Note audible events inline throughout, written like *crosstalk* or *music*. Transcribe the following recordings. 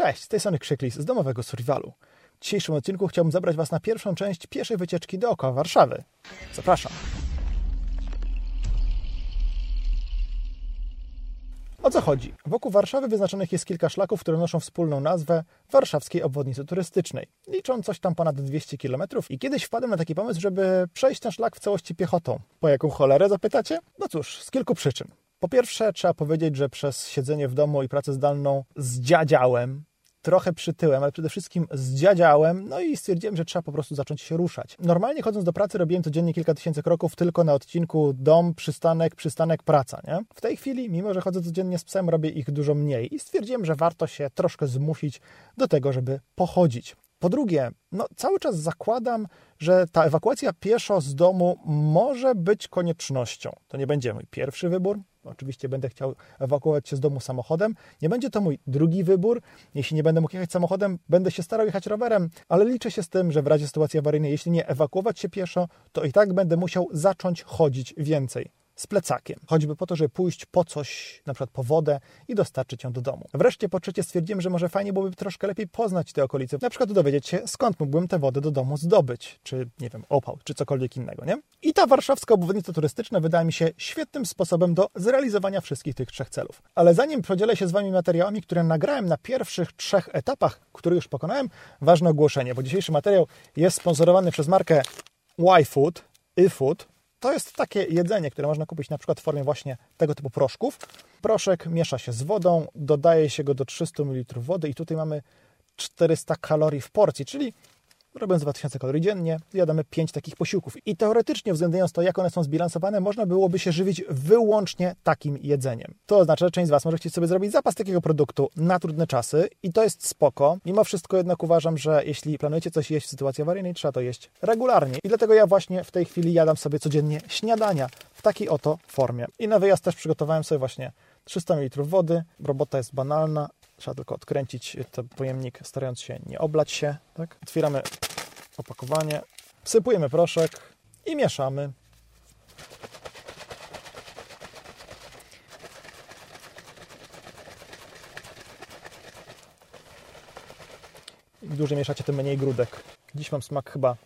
Cześć, z tej strony Krzyklis z domowego survivalu. W dzisiejszym odcinku chciałbym zabrać Was na pierwszą część pieszej wycieczki dookoła Warszawy. Zapraszam. O co chodzi? Wokół Warszawy wyznaczonych jest kilka szlaków, które noszą wspólną nazwę Warszawskiej Obwodnicy Turystycznej. Liczą coś tam ponad 200 km i kiedyś wpadłem na taki pomysł, żeby przejść ten szlak w całości piechotą. Po jaką cholerę zapytacie? No cóż, z kilku przyczyn. Po pierwsze, trzeba powiedzieć, że przez siedzenie w domu i pracę zdalną zdziadziałem, trochę przytyłem, ale przede wszystkim zdziadziałem, no i stwierdziłem, że trzeba po prostu zacząć się ruszać. Normalnie chodząc do pracy robiłem codziennie kilka tysięcy kroków tylko na odcinku dom, przystanek, przystanek, praca, nie? W tej chwili, mimo że chodzę codziennie z psem, robię ich dużo mniej i stwierdziłem, że warto się troszkę zmusić do tego, żeby pochodzić. Po drugie, no, cały czas zakładam, że ta ewakuacja pieszo z domu może być koniecznością. To nie będzie mój pierwszy wybór. Oczywiście będę chciał ewakuować się z domu samochodem. Nie będzie to mój drugi wybór. Jeśli nie będę mógł jechać samochodem, będę się starał jechać rowerem, ale liczę się z tym, że w razie sytuacji awaryjnej, jeśli nie ewakuować się pieszo, to i tak będę musiał zacząć chodzić więcej z plecakiem, choćby po to, żeby pójść po coś, na przykład po wodę i dostarczyć ją do domu. Wreszcie po trzecie stwierdziłem, że może fajnie byłoby troszkę lepiej poznać te okolice, na przykład dowiedzieć się, skąd mógłbym tę wodę do domu zdobyć, czy nie wiem, opał, czy cokolwiek innego, nie? I ta warszawska obwodnica turystyczna wydaje mi się świetnym sposobem do zrealizowania wszystkich tych trzech celów. Ale zanim podzielę się z Wami materiałami, które nagrałem na pierwszych trzech etapach, które już pokonałem, ważne ogłoszenie, bo dzisiejszy materiał jest sponsorowany przez markę YFood, iFood, to jest takie jedzenie, które można kupić na przykład w formie właśnie tego typu proszków. Proszek miesza się z wodą, dodaje się go do 300 ml wody i tutaj mamy 400 kalorii w porcji, czyli robiąc 2000 kalorii dziennie, zjadamy 5 takich posiłków. I teoretycznie, uwzględniając to, jak one są zbilansowane, można byłoby się żywić wyłącznie takim jedzeniem. To oznacza, że część z Was może chcieć sobie zrobić zapas takiego produktu na trudne czasy i to jest spoko. Mimo wszystko jednak uważam, że jeśli planujecie coś jeść w sytuacji awaryjnej, trzeba to jeść regularnie. I dlatego ja właśnie w tej chwili jadam sobie codziennie śniadania w takiej oto formie. I na wyjazd też przygotowałem sobie właśnie 300 ml wody. Robota jest banalna, Trzeba tylko odkręcić ten pojemnik, starając się nie oblać się. Tak? Otwieramy opakowanie, wsypujemy proszek i mieszamy. Im dłużej mieszacie, tym mniej grudek. Dziś mam smak chyba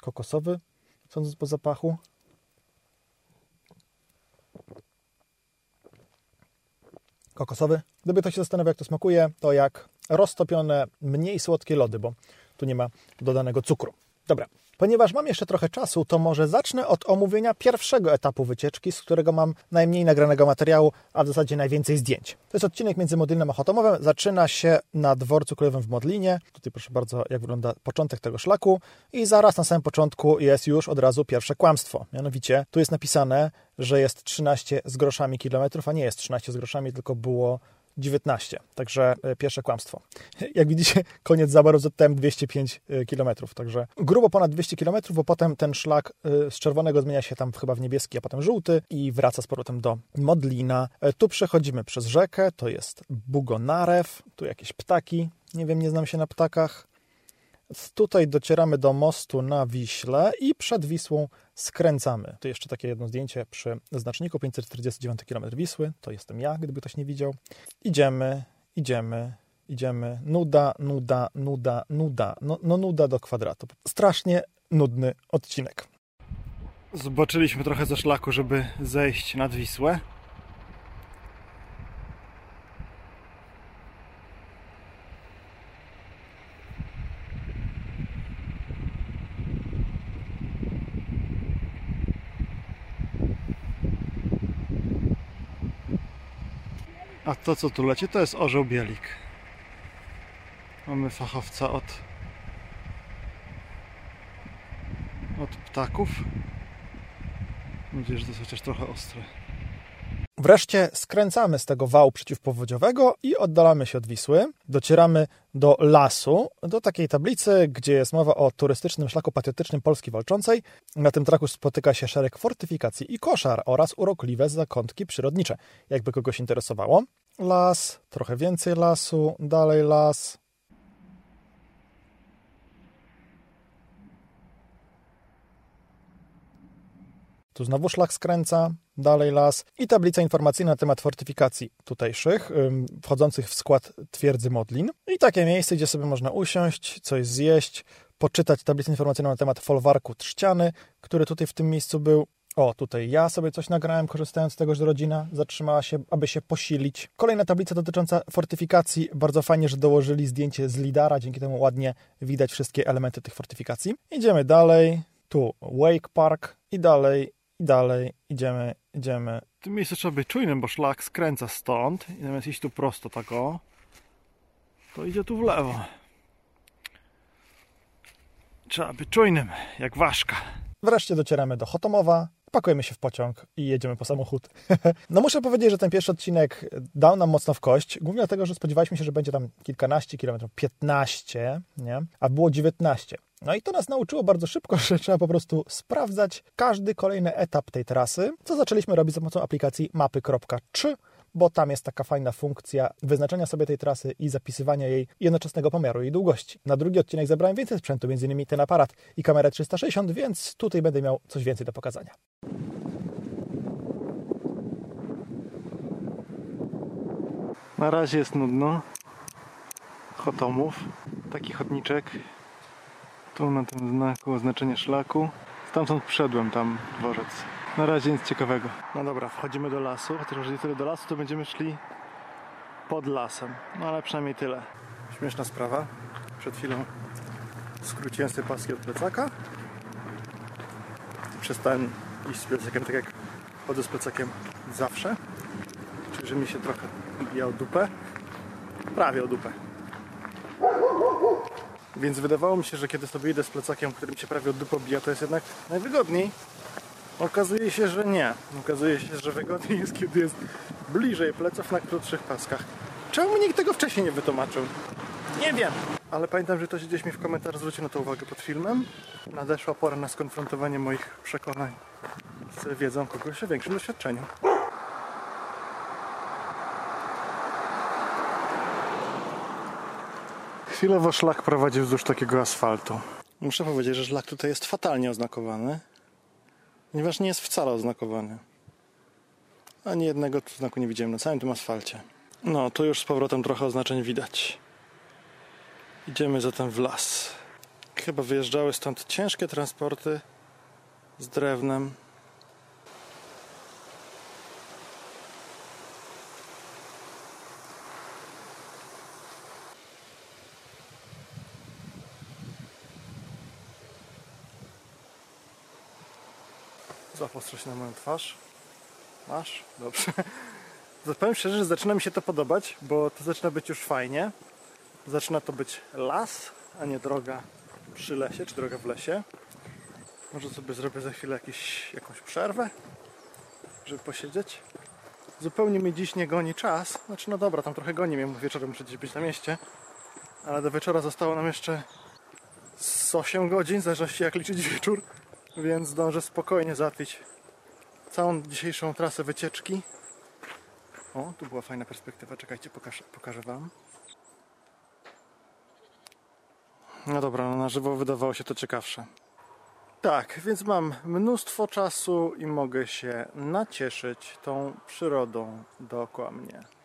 kokosowy, sądząc po zapachu. Kokosowy. Gdyby ktoś się zastanawiał, jak to smakuje, to jak roztopione, mniej słodkie lody, bo tu nie ma dodanego cukru. Dobra, ponieważ mam jeszcze trochę czasu, to może zacznę od omówienia pierwszego etapu wycieczki, z którego mam najmniej nagranego materiału, a w zasadzie najwięcej zdjęć. To jest odcinek między Modlinem a Chotomowem. Zaczyna się na dworcu królewym w Modlinie. Tutaj proszę bardzo, jak wygląda początek tego szlaku. I zaraz na samym początku jest już od razu pierwsze kłamstwo. Mianowicie tu jest napisane, że jest 13 z groszami kilometrów, a nie jest 13 z groszami, tylko było 19. Także pierwsze kłamstwo. *laughs* Jak widzicie, koniec zabaru ZTM 205 km. Także grubo ponad 200 km, bo potem ten szlak z czerwonego zmienia się tam chyba w niebieski, a potem żółty i wraca z powrotem do Modlina. Tu przechodzimy przez rzekę, to jest Bugonarew, tu jakieś ptaki. Nie wiem, nie znam się na ptakach. Tutaj docieramy do mostu na Wiśle i przed Wisłą skręcamy. Tu jeszcze takie jedno zdjęcie przy znaczniku 549 km Wisły. To jestem ja, gdyby ktoś nie widział. Idziemy, idziemy, idziemy. Nuda, nuda, nuda, nuda. No, no nuda do kwadratu. Strasznie nudny odcinek. Zboczyliśmy trochę ze szlaku, żeby zejść nad Wisłę. A to co tu leci to jest orzeł bielik. Mamy fachowca od od ptaków. Mam nadzieję, że to jest chociaż trochę ostre. Wreszcie skręcamy z tego wału przeciwpowodziowego i oddalamy się od Wisły. Docieramy do lasu, do takiej tablicy, gdzie jest mowa o turystycznym szlaku patriotycznym Polski Walczącej. Na tym traku spotyka się szereg fortyfikacji i koszar oraz urokliwe zakątki przyrodnicze. Jakby kogoś interesowało. Las, trochę więcej lasu, dalej las, Tu znowu szlak skręca, dalej las i tablica informacyjna na temat fortyfikacji tutejszych, wchodzących w skład twierdzy Modlin. I takie miejsce, gdzie sobie można usiąść, coś zjeść, poczytać tablicę informacyjną na temat folwarku Trzciany, który tutaj w tym miejscu był. O, tutaj ja sobie coś nagrałem, korzystając z tego, że rodzina zatrzymała się, aby się posilić. Kolejna tablica dotycząca fortyfikacji. Bardzo fajnie, że dołożyli zdjęcie z lidara, dzięki temu ładnie widać wszystkie elementy tych fortyfikacji. Idziemy dalej. Tu Wake Park i dalej, i dalej. Idziemy, idziemy. W tym miejscu trzeba być czujnym, bo szlak skręca stąd i zamiast iść tu prosto tak o, to idzie tu w lewo. Trzeba być czujnym, jak ważka. Wreszcie docieramy do Chotomowa, pakujemy się w pociąg i jedziemy po samochód. *laughs* no muszę powiedzieć, że ten pierwszy odcinek dał nam mocno w kość, głównie dlatego, że spodziewaliśmy się, że będzie tam kilkanaście kilometrów, 15, nie? a było 19. No i to nas nauczyło bardzo szybko, *laughs* że trzeba po prostu sprawdzać każdy kolejny etap tej trasy, co zaczęliśmy robić za pomocą aplikacji mapy.3, bo tam jest taka fajna funkcja wyznaczenia sobie tej trasy i zapisywania jej jednoczesnego pomiaru jej długości. Na drugi odcinek zebrałem więcej sprzętu, m.in. ten aparat i kamerę 360, więc tutaj będę miał coś więcej do pokazania. Na razie jest nudno. Chotomów. Taki chodniczek. Tu na tym znaku oznaczenie szlaku. Stamtąd przyszedłem tam dworzec. Na razie nic ciekawego. No dobra, wchodzimy do lasu. Chociaż jeżeli tyle do lasu, to będziemy szli pod lasem. No ale przynajmniej tyle. Śmieszna sprawa. Przed chwilą skróciłem sobie paski od plecaka. Przestałem iść z plecakiem tak jak chodzę z plecakiem zawsze. Czyli, że mi się trochę bija o dupę. Prawie o dupę. Więc wydawało mi się, że kiedy sobie idę z plecakiem, który mi się prawie od dupy bija, to jest jednak najwygodniej. Okazuje się, że nie. Okazuje się, że wygodniej jest, kiedy jest bliżej pleców na krótszych paskach. Czemu nikt tego wcześniej nie wytłumaczył? Nie wiem. Ale pamiętam, że ktoś gdzieś mi w komentarzu zwrócił na to uwagę pod filmem. Nadeszła pora na skonfrontowanie moich przekonań z wiedzą kogoś o większym doświadczeniu. Chwilowo szlak prowadzi wzdłuż takiego asfaltu. Muszę powiedzieć, że szlak tutaj jest fatalnie oznakowany ponieważ nie jest wcale oznakowany. Ani jednego znaku nie widziałem na całym tym asfalcie. No, tu już z powrotem trochę oznaczeń widać. Idziemy zatem w las. Chyba wyjeżdżały stąd ciężkie transporty z drewnem. Zapostrze się na moją twarz. Masz? Dobrze. *laughs* Powiem szczerze, że zaczyna mi się to podobać, bo to zaczyna być już fajnie. Zaczyna to być las, a nie droga przy lesie, czy droga w lesie. Może sobie zrobię za chwilę jakiś, jakąś przerwę, żeby posiedzieć. Zupełnie mi dziś nie goni czas. Znaczy, no dobra, tam trochę goni mnie, wieczorem muszę gdzieś być na mieście. Ale do wieczora zostało nam jeszcze z 8 godzin, w zależności jak liczyć wieczór więc zdążę spokojnie załatwić całą dzisiejszą trasę wycieczki. O, tu była fajna perspektywa, czekajcie, pokażę, pokażę Wam. No dobra, no na żywo wydawało się to ciekawsze. Tak, więc mam mnóstwo czasu i mogę się nacieszyć tą przyrodą dookoła mnie.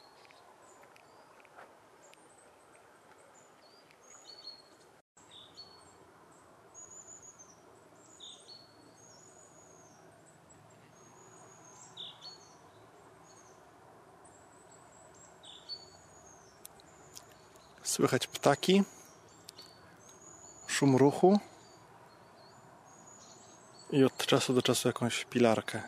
Słychać ptaki, szum ruchu i od czasu do czasu jakąś pilarkę.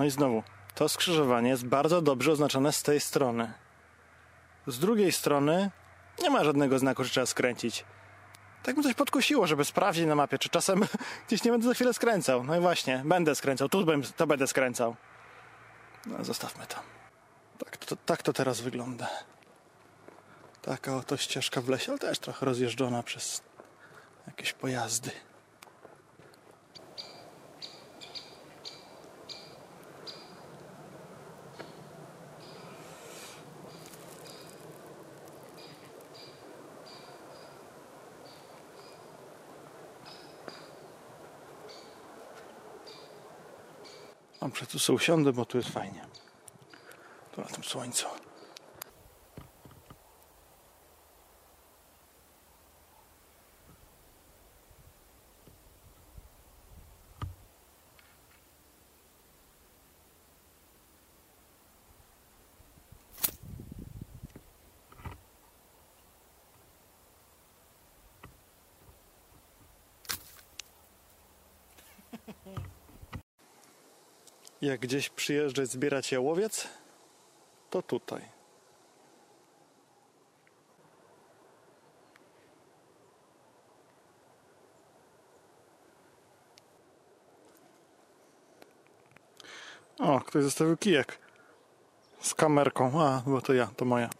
No i znowu, to skrzyżowanie jest bardzo dobrze oznaczone z tej strony. Z drugiej strony nie ma żadnego znaku, że trzeba skręcić. Tak mi coś podkusiło, żeby sprawdzić na mapie, czy czasem *laughs* gdzieś nie będę za chwilę skręcał. No i właśnie, będę skręcał, tu bym, to będę skręcał. No, zostawmy to. Tak to, tak to teraz wygląda. Taka oto ścieżka w lesie, ale też trochę rozjeżdżona przez jakieś pojazdy. Dobrze, tu sobie usiądę, bo tu jest fajnie. Tu na tym słońcu. Jak gdzieś przyjeżdżać zbierać jałowiec, to tutaj. O, ktoś zostawił kijek z kamerką. A, bo to ja, to moja.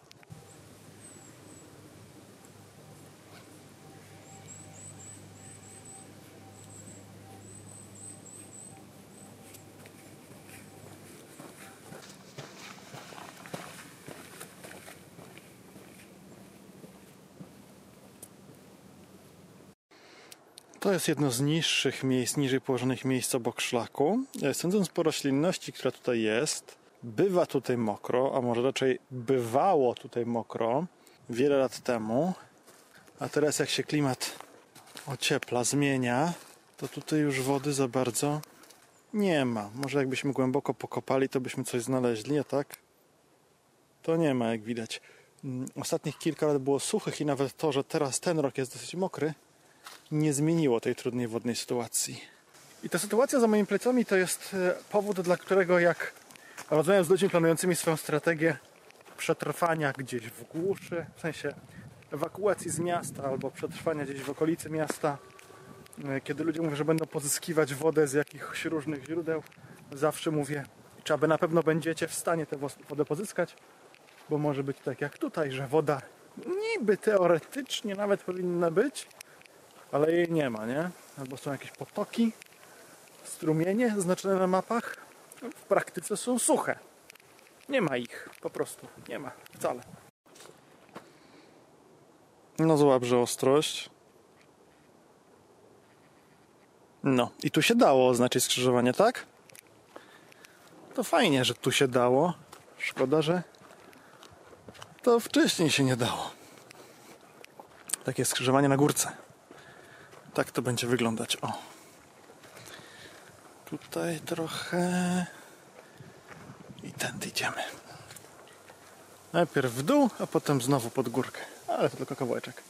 To jest jedno z niższych miejsc, niżej położonych miejsc obok szlaku. E, Sądząc po roślinności, która tutaj jest, bywa tutaj mokro, a może raczej bywało tutaj mokro wiele lat temu. A teraz jak się klimat ociepla, zmienia, to tutaj już wody za bardzo nie ma. Może jakbyśmy głęboko pokopali, to byśmy coś znaleźli, a tak to nie ma, jak widać. Mm, Ostatnich kilka lat było suchych i nawet to, że teraz ten rok jest dosyć mokry, nie zmieniło tej trudnej wodnej sytuacji. I ta sytuacja za moimi plecami to jest e, powód, dla którego jak rozmawiam z ludźmi planującymi swoją strategię przetrwania gdzieś w głuszy, w sensie ewakuacji z miasta albo przetrwania gdzieś w okolicy miasta, e, kiedy ludzie mówią, że będą pozyskiwać wodę z jakichś różnych źródeł, zawsze mówię, czy aby na pewno będziecie w stanie tę wodę pozyskać, bo może być tak jak tutaj, że woda niby teoretycznie nawet powinna być, ale jej nie ma, nie? Albo są jakieś potoki, strumienie zaznaczone na mapach. W praktyce są suche. Nie ma ich, po prostu. Nie ma, wcale. No złap, że ostrość. No, i tu się dało oznaczyć skrzyżowanie, tak? To fajnie, że tu się dało. Szkoda, że to wcześniej się nie dało. Takie skrzyżowanie na górce. Tak to będzie wyglądać. O. Tutaj trochę. I tędy idziemy. Najpierw w dół, a potem znowu pod górkę. Ale to tylko kawałeczek.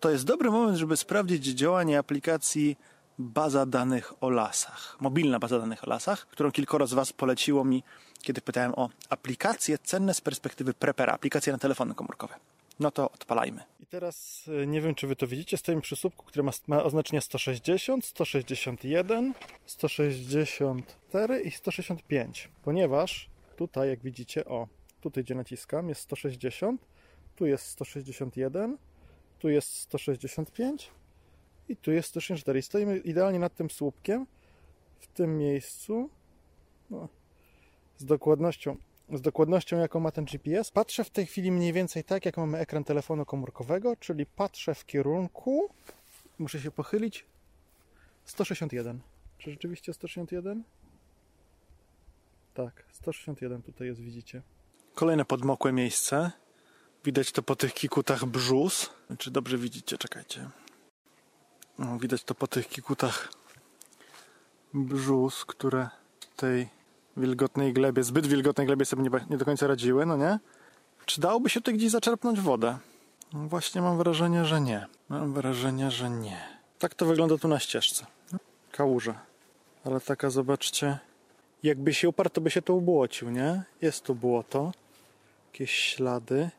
To jest dobry moment, żeby sprawdzić działanie aplikacji baza danych o lasach. Mobilna baza danych o lasach, którą kilkoro z Was poleciło mi, kiedy pytałem o aplikacje cenne z perspektywy prepera, aplikacje na telefony komórkowe. No to odpalajmy. I teraz e, nie wiem, czy wy to widzicie, stoimy przy słupku, który ma, ma oznaczenie 160, 161, 164 i 165. Ponieważ tutaj, jak widzicie, o, tutaj gdzie naciskam jest 160, tu jest 161, tu jest 165 i tu jest 164. I stoimy idealnie nad tym słupkiem, w tym miejscu, no, z dokładnością z dokładnością, jaką ma ten GPS. Patrzę w tej chwili mniej więcej tak, jak mamy ekran telefonu komórkowego, czyli patrzę w kierunku, muszę się pochylić, 161. Czy rzeczywiście 161? Tak, 161 tutaj jest, widzicie. Kolejne podmokłe miejsce. Widać to po tych kikutach brzus. Czy dobrze widzicie? Czekajcie. No, widać to po tych kikutach brzus, które tej wilgotnej glebie, zbyt wilgotnej glebie sobie nie, nie do końca radziły, no nie? Czy dałoby się tutaj gdzieś zaczerpnąć wodę? No właśnie mam wrażenie, że nie. Mam wrażenie, że nie. Tak to wygląda tu na ścieżce. Kałuża. Ale taka, zobaczcie, jakby się uparł, to by się tu ubłocił, nie? Jest tu błoto, jakieś ślady.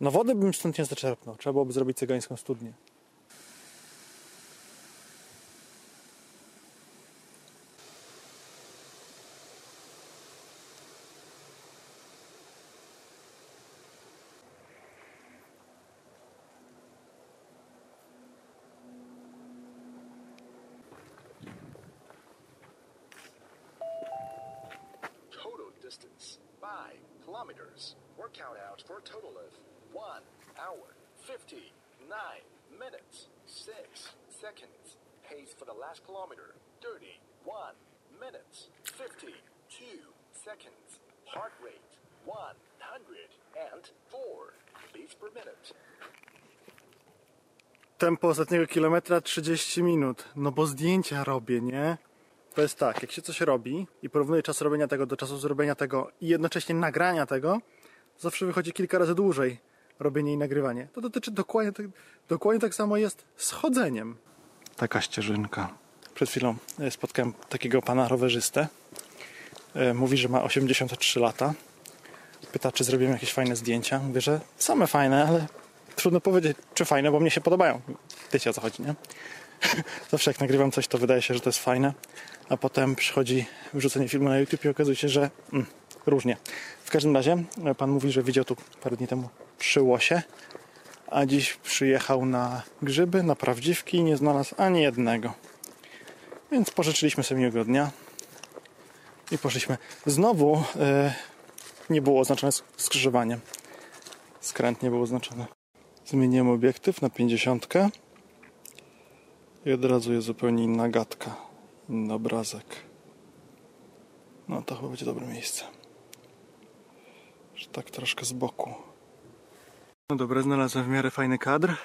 No wody bym stąd nie zaczerpnął. Trzeba byłoby zrobić cygańską studnię. Seconds. Heart rate 104 beats per minute. Tempo ostatniego kilometra 30 minut. No bo zdjęcia robię, nie? To jest tak, jak się coś robi i porównuje czas robienia tego do czasu zrobienia tego i jednocześnie nagrania tego, zawsze wychodzi kilka razy dłużej robienie i nagrywanie. To dotyczy dokładnie, tak- dokładnie tak samo jest z chodzeniem. Taka ścieżynka. Przed chwilą e, spotkałem takiego pana rowerzystę. E, Mówi, że ma 83 lata. Pyta, czy zrobimy jakieś fajne zdjęcia. Mówię, że same fajne, ale trudno powiedzieć, czy fajne, bo mnie się podobają. Wiecie o co chodzi, nie? *laughs* Zawsze jak nagrywam coś, to wydaje się, że to jest fajne, a potem przychodzi wrzucenie filmu na YouTube i okazuje się, że mm, różnie. W każdym razie e, pan mówi, że widział tu parę dni temu przy łosie, a dziś przyjechał na grzyby, na prawdziwki i nie znalazł ani jednego. Więc pożyczyliśmy sobie miłego dnia i poszliśmy. Znowu e, nie było oznaczone sk- skrzyżowanie. Skręt nie był oznaczony. Zmieniłem obiektyw na 50 i od razu jest zupełnie inna gadka, inny obrazek. No to chyba będzie dobre miejsce. Że tak troszkę z boku. No dobra, znalazłem w miarę fajny kadr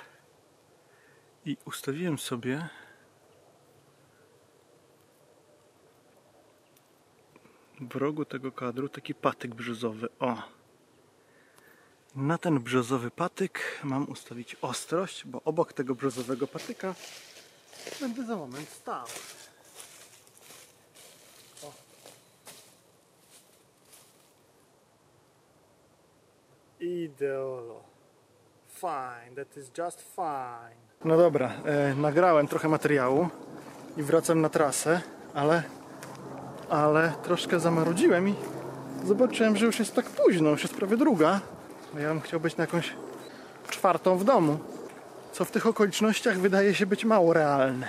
i ustawiłem sobie w rogu tego kadru taki patyk brzozowy. O! Na ten brzozowy patyk mam ustawić ostrość, bo obok tego brzozowego patyka będę za moment stał. Ideolo. Fine, that is just fine. No dobra, e, nagrałem trochę materiału i wracam na trasę, ale ale troszkę zamarudziłem i zobaczyłem, że już jest tak późno, już jest prawie druga. Ja bym chciał być na jakąś czwartą w domu, co w tych okolicznościach wydaje się być mało realne.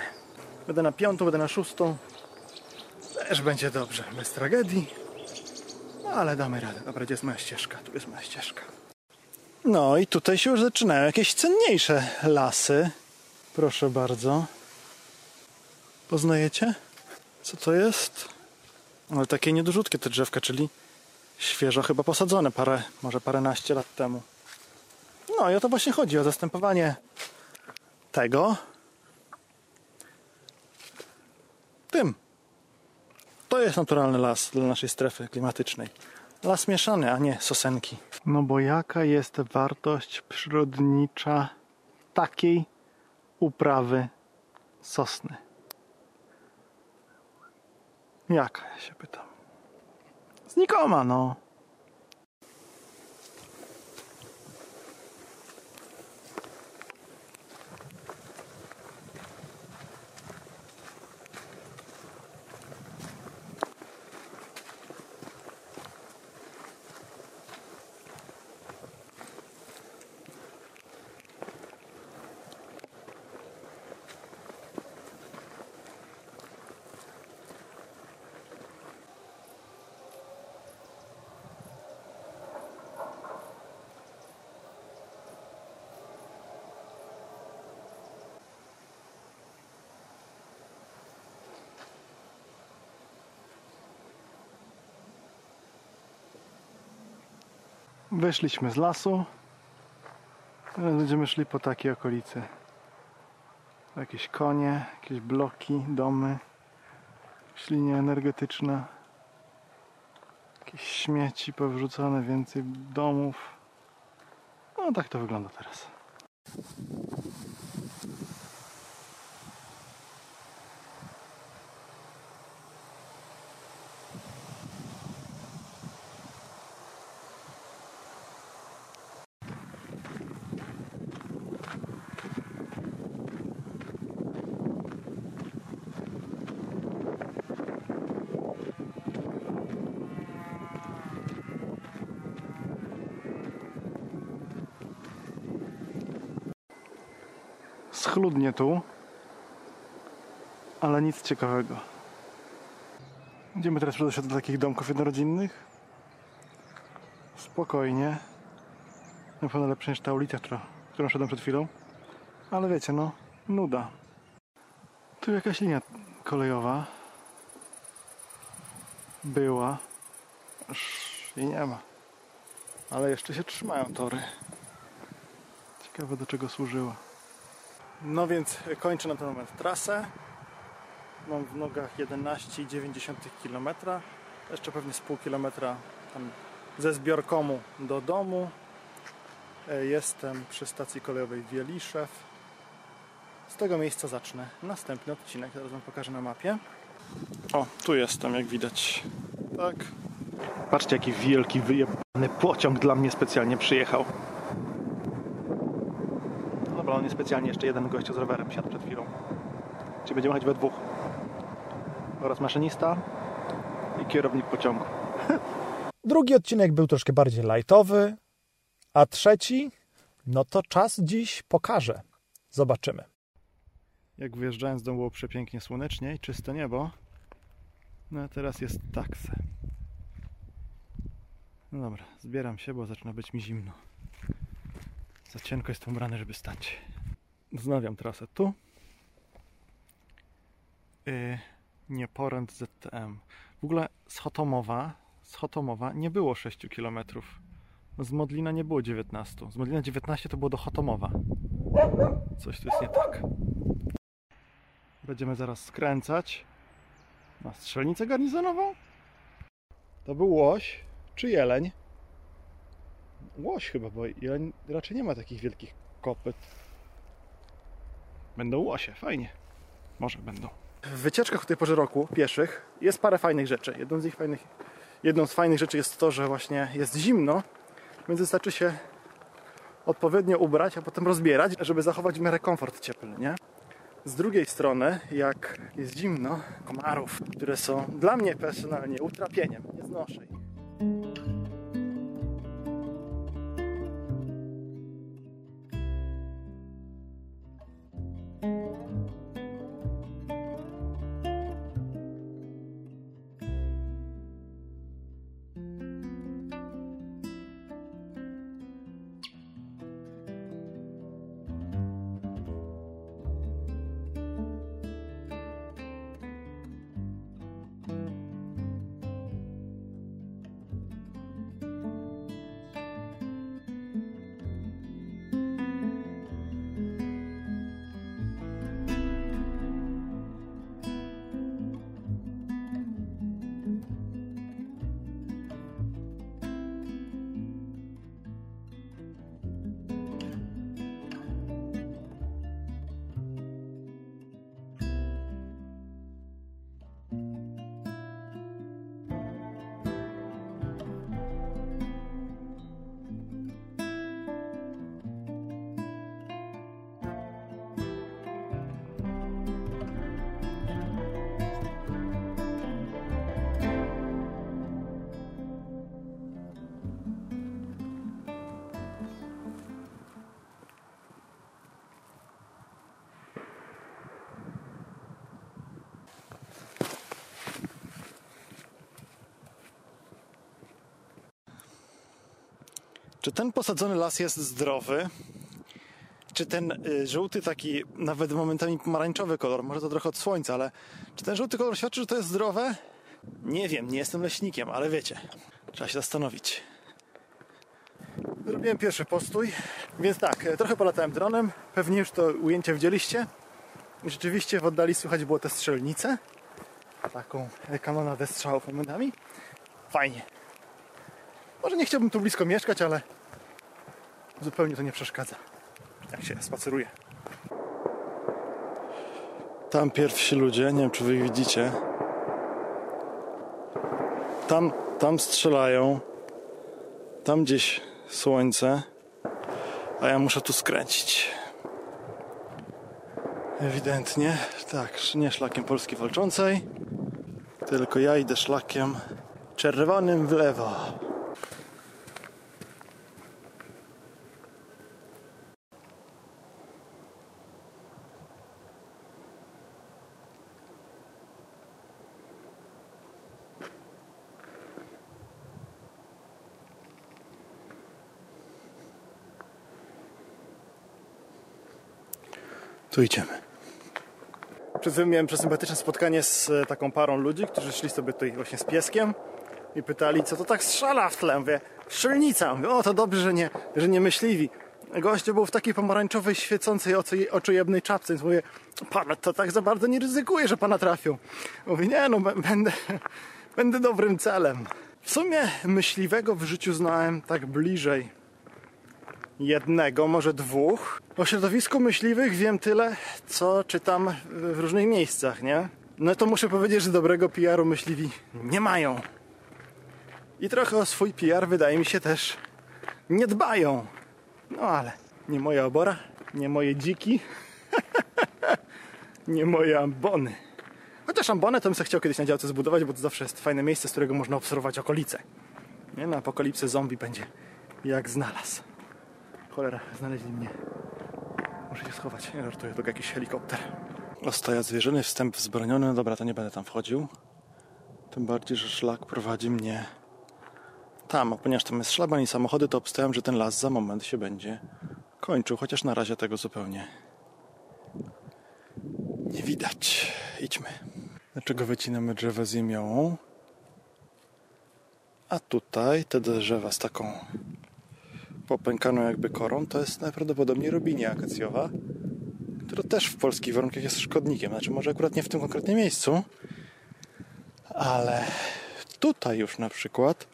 Będę na piątą, będę na szóstą. Też będzie dobrze, bez tragedii. No ale damy radę. Dobra, gdzie jest moja ścieżka? Tu jest moja ścieżka. No i tutaj się już zaczynają jakieś cenniejsze lasy. Proszę bardzo. Poznajecie? Co to jest? Ale takie niedużutkie te drzewka, czyli świeżo chyba posadzone parę, może paręnaście lat temu. No i o to właśnie chodzi, o zastępowanie tego tym. To jest naturalny las dla naszej strefy klimatycznej. Las mieszany, a nie sosenki. No bo jaka jest wartość przyrodnicza takiej uprawy sosny? Jaka, ja się pytam. Znikoma, no. Wyszliśmy z lasu. Teraz będziemy szli po takiej okolicy. Jakieś konie, jakieś bloki, domy, jakaś linia energetyczna, jakieś śmieci powrzucone, więcej domów. No tak to wygląda teraz. Schludnie tu, ale nic ciekawego. Będziemy teraz przejść do takich domków jednorodzinnych. Spokojnie. Na pewno lepsze niż ta ulica, którą szedłem przed chwilą. Ale wiecie, no, nuda. Tu jakaś linia kolejowa była. Aż jej nie ma. Ale jeszcze się trzymają tory. Ciekawe do czego służyła. No więc kończę na ten moment trasę. Mam w nogach 11,9 km. Jeszcze pewnie z pół kilometra ze zbiorkomu do domu. E, Jestem przy stacji kolejowej Wieliszew. Z tego miejsca zacznę następny odcinek. Teraz Wam pokażę na mapie. O, tu jestem, jak widać. Tak. Patrzcie, jaki wielki, wyjebany pociąg dla mnie specjalnie przyjechał. Dobra, on niespecjalnie jeszcze jeden gościu z rowerem siadł przed chwilą. Czyli będziemy jechać we dwóch. Oraz maszynista i kierownik pociągu. *laughs* Drugi odcinek był troszkę bardziej lightowy, a trzeci, no to czas dziś pokaże. Zobaczymy. Jak wyjeżdżałem z domu było przepięknie słonecznie i czyste niebo. No a teraz jest taksę. No dobra, zbieram się, bo zaczyna być mi zimno. Za cienko jestem ubrany, żeby stać. Wznawiam trasę tu. Yy, nie poręcz ZTM. W ogóle z Chotomowa, z nie było 6 km. Z Modlina nie było 19. Z Modlina 19 to było do Chotomowa. Coś tu jest nie tak. Będziemy zaraz skręcać na strzelnicę garnizonową. To był łoś czy jeleń? Łoś chyba, bo jeleń raczej nie ma takich wielkich kopyt. Będą łosie, fajnie. Może będą. W wycieczkach o tej porze roku, pieszych, jest parę fajnych rzeczy. Jedną z, fajnych, jedną z fajnych rzeczy jest to, że właśnie jest zimno, więc wystarczy się odpowiednio ubrać, a potem rozbierać, żeby zachować w miarę komfort cieplny, nie? Z drugiej strony, jak jest zimno, komarów, które są dla mnie personalnie utrapieniem, nie znoszę ich. Czy ten posadzony las jest zdrowy? Czy ten y, żółty, taki nawet momentami pomarańczowy kolor, może to trochę od słońca, ale czy ten żółty kolor świadczy, że to jest zdrowe? Nie wiem, nie jestem leśnikiem, ale wiecie, trzeba się zastanowić. Zrobiłem pierwszy postój, więc tak, e, trochę polatałem dronem, pewnie już to ujęcie widzieliście. Rzeczywiście w oddali słychać było te strzelnice, taką e, kanonadę strzałów momentami. Fajnie. Może nie chciałbym tu blisko mieszkać, ale zupełnie to nie przeszkadza, jak się spaceruje. Tam pierwsi ludzie, nie wiem czy wy ich widzicie. Tam, tam strzelają. Tam gdzieś słońce. A ja muszę tu skręcić. Ewidentnie. Tak, nie szlakiem Polski Walczącej. Tylko ja idę szlakiem czerwonym w lewo. Tu idziemy. Przed chwilą miałem przesympatyczne spotkanie z e, taką parą ludzi, którzy szli sobie tutaj właśnie z pieskiem i pytali, co to tak strzela w tle. Mówię, strzelnica. Mówię, o, to dobrze, że nie, że nie myśliwi. Gościu był w takiej pomarańczowej, świecącej oczojebnej czapce, więc mówię, pan to tak za bardzo nie ryzykuje, że pana trafią. Mówi, nie no, będę, będę dobrym celem. W sumie myśliwego w życiu znałem tak bliżej jednego, może dwóch. O środowisku myśliwych wiem tyle, co czytam w różnych miejscach, nie? No to muszę powiedzieć, że dobrego PR-u myśliwi nie mają. I trochę o swój PR wydaje mi się też nie dbają. No ale nie moja obora, nie moje dziki, *laughs* nie moje ambony. Chociaż ambonę to bym sobie chciał kiedyś na działce zbudować, bo to zawsze jest fajne miejsce, z którego można obserwować okolice. Nie? Na apokalipsę zombie będzie jak znalazł. Cholera, znaleźli mnie. Muszę się schować. Nie żartuję, to jakiś helikopter. Ostaja zwierzyny, wstęp wzbroniony. No dobra, to nie będę tam wchodził. Tym bardziej, że szlak prowadzi mnie tam, a ponieważ tam jest szlaban i samochody, to obstawiam, że ten las za moment się będzie kończył, chociaż na razie tego zupełnie nie widać. Idźmy. Dlaczego wycinamy drzewa z jemiołą? A tutaj te drzewa z taką popękaną jakby korą, to jest najprawdopodobniej robinia akacjowa, która też w polskich warunkach jest szkodnikiem. Znaczy może akurat nie w tym konkretnym miejscu, ale tutaj już na przykład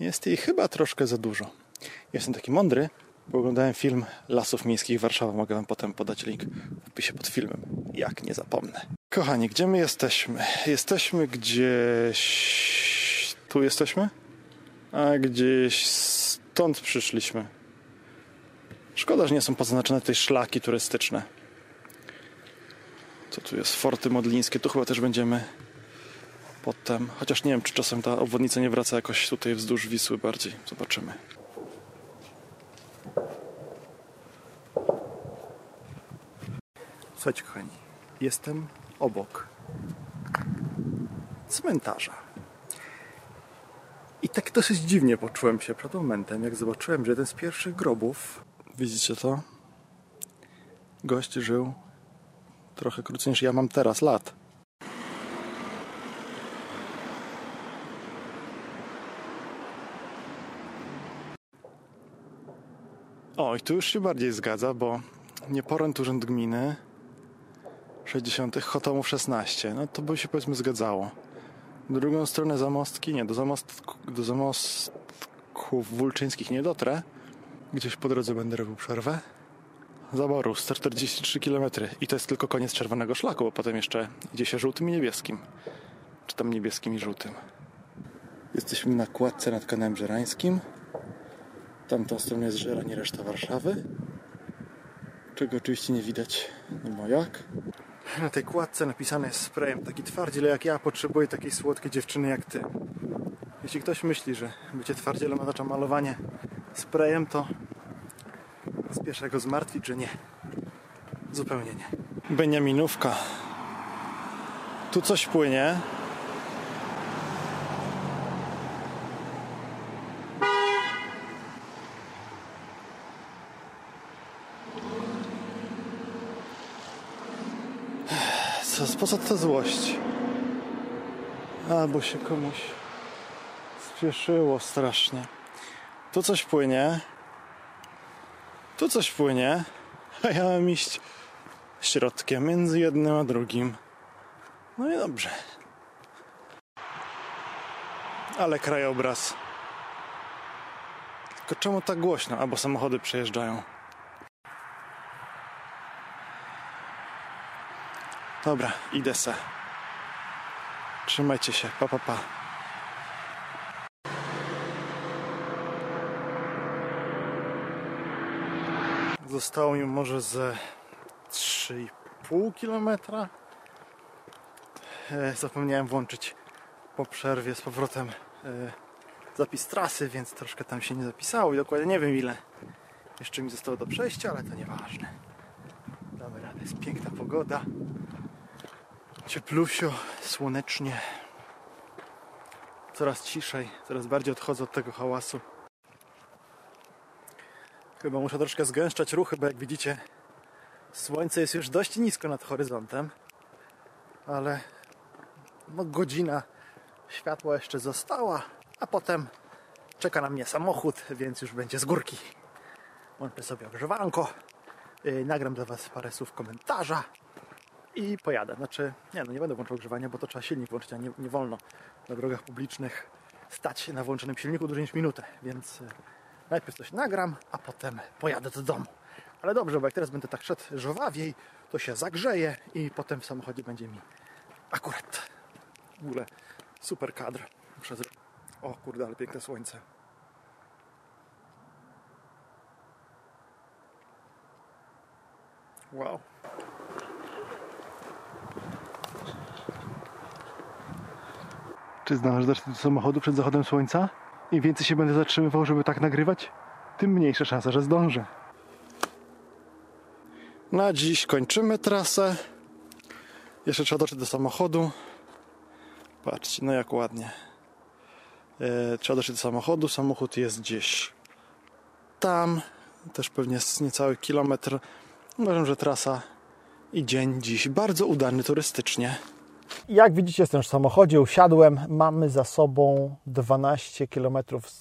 jest jej chyba troszkę za dużo. Jestem taki mądry, bo oglądałem film Lasów Miejskich Warszawa. Mogę wam potem podać link w opisie pod filmem, jak nie zapomnę. Kochani, gdzie my jesteśmy? Jesteśmy gdzieś... Tu jesteśmy? A gdzieś stąd przyszliśmy. Szkoda, że nie są pozaznaczone tutaj szlaki turystyczne. Co tu jest? Forty modlińskie. Tu chyba też będziemy potem. Chociaż nie wiem, czy czasem ta obwodnica nie wraca jakoś tutaj wzdłuż Wisły bardziej. Zobaczymy. Słuchajcie, kochani. Jestem obok cmentarza. I tak dosyć dziwnie poczułem się przed momentem, jak zobaczyłem, że jeden z pierwszych grobów, widzicie to? Gość żył trochę krócej niż ja mam teraz lat. O, i tu już się bardziej zgadza, bo nieporęt Urząd Gminy 60. Chotomów 16. No to by się powiedzmy zgadzało. Drugą stronę zamostki, nie, do, zamostku, do zamostków wulczyńskich nie dotrę. Gdzieś po drodze będę robił przerwę. Zaboru 143 km i to jest tylko koniec czerwonego szlaku, bo potem jeszcze idzie się żółtym i niebieskim. Czy tam niebieskim i żółtym. Jesteśmy na kładce nad kanałem Żerańskim. Tamtą stroną jest Żerań i reszta Warszawy. Czego oczywiście nie widać, no bo jak. Na tej kładce napisane jest sprayem taki twardziel jak ja potrzebuję takiej słodkiej dziewczyny jak ty. Jeśli ktoś myśli, że bycie twardzielem oznacza malowanie sprayem, to spieszę go zmartwić, że nie. Zupełnie nie. Beniaminówka. Tu coś płynie. Co, po co ta złość? Albo się komuś spieszyło strasznie. Tu coś płynie. Tu coś płynie. A ja mam iść środkiem między jednym a drugim. No i dobrze. Ale krajobraz. Tylko czemu tak głośno? Albo samochody przejeżdżają. Dobra, idę se. Trzymajcie się, pa pa pa. Zostało mi może ze 3,5 kilometra. E, Zapomniałem włączyć po przerwie z powrotem e, zapis trasy, więc troszkę tam się nie zapisało i dokładnie nie wiem ile jeszcze mi zostało do przejścia, ale to nieważne. Damy radę, jest piękna pogoda. Cieplusio, słonecznie. Coraz ciszej, coraz bardziej odchodzę od tego hałasu. Chyba muszę troszkę zgęszczać ruchy, bo jak widzicie Słońce jest już dość nisko nad horyzontem, ale no godzina światła jeszcze została, a potem czeka na mnie samochód, więc już będzie z górki. Włączę sobie ogrzewanko, yy, nagram dla Was parę słów komentarza i pojadę. Znaczy, nie no, nie będę włączał ogrzewania, bo to trzeba silnik włączyć, a nie, nie wolno na drogach publicznych stać na włączonym silniku dłużej niż minutę, więc yy, najpierw coś nagram, a potem pojadę do domu. Ale dobrze, bo jak teraz będę tak szedł żwawiej, to się zagrzeje i potem w samochodzie będzie mi akurat w ogóle super kadr. Zro... O kurde, ale piękne słońce. Wow. Czy zdążę do samochodu przed zachodem słońca? Im więcej się będę zatrzymywał, żeby tak nagrywać, tym mniejsza szansa, że zdążę. Na dziś kończymy trasę. Jeszcze trzeba dotrzeć do samochodu. Patrzcie, no jak ładnie. E, trzeba dotrzeć do samochodu. Samochód jest gdzieś tam. Też pewnie jest niecały kilometr. Uważam, że trasa i dzień dziś bardzo udany turystycznie. Jak widzicie, jestem w samochodzie, usiadłem. Mamy za sobą 12 km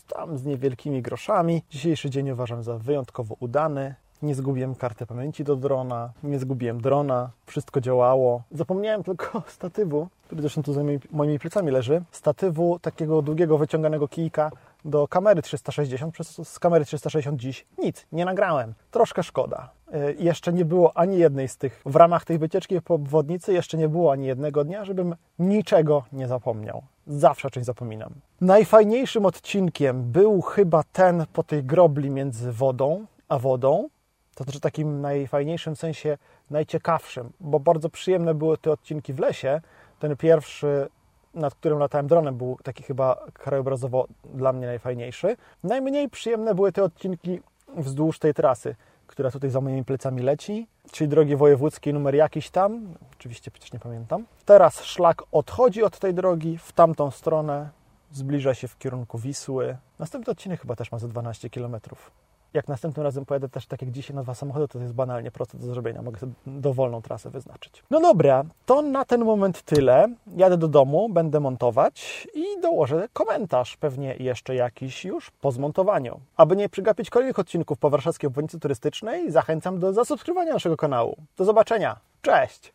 tam z niewielkimi groszami. Dzisiejszy dzień uważam za wyjątkowo udany. Nie zgubiłem karty pamięci do drona, nie zgubiłem drona, wszystko działało. Zapomniałem tylko statywu, który zresztą tu za moimi, moimi plecami leży. Statywu takiego długiego, wyciąganego kijka do kamery 360. Przez z kamery 360 dziś nic, nie nagrałem. Troszkę szkoda. Yy, jeszcze nie było ani jednej z tych, w ramach tej wycieczki po obwodnicy, jeszcze nie było ani jednego dnia, żebym niczego nie zapomniał. Zawsze czymś zapominam. Najfajniejszym odcinkiem był chyba ten po tej grobli między wodą a wodą, to znaczy takim najfajniejszym sensie najciekawszym, bo bardzo przyjemne były te odcinki w lesie. Ten pierwszy, nad którym latałem dronem, był taki chyba krajobrazowo dla mnie najfajniejszy. Najmniej przyjemne były te odcinki wzdłuż tej trasy, która tutaj za moimi plecami leci, czyli drogi wojewódzkiej numer jakiś tam, oczywiście przecież nie pamiętam. Teraz szlak odchodzi od tej drogi w tamtą stronę, zbliża się w kierunku Wisły. Następny odcinek chyba też ma ze 12 kilometrów jak następnym razem pojadę też tak jak dzisiaj na dwa samochody, to jest banalnie proste do zrobienia. Mogę sobie dowolną trasę wyznaczyć. No dobra, to na ten moment tyle. Jadę do domu, będę montować i dołożę komentarz, pewnie jeszcze jakiś już po zmontowaniu. Aby nie przegapić kolejnych odcinków po warszawskiej obwodnicy turystycznej, zachęcam do zasubskrybowania naszego kanału. Do zobaczenia. Cześć!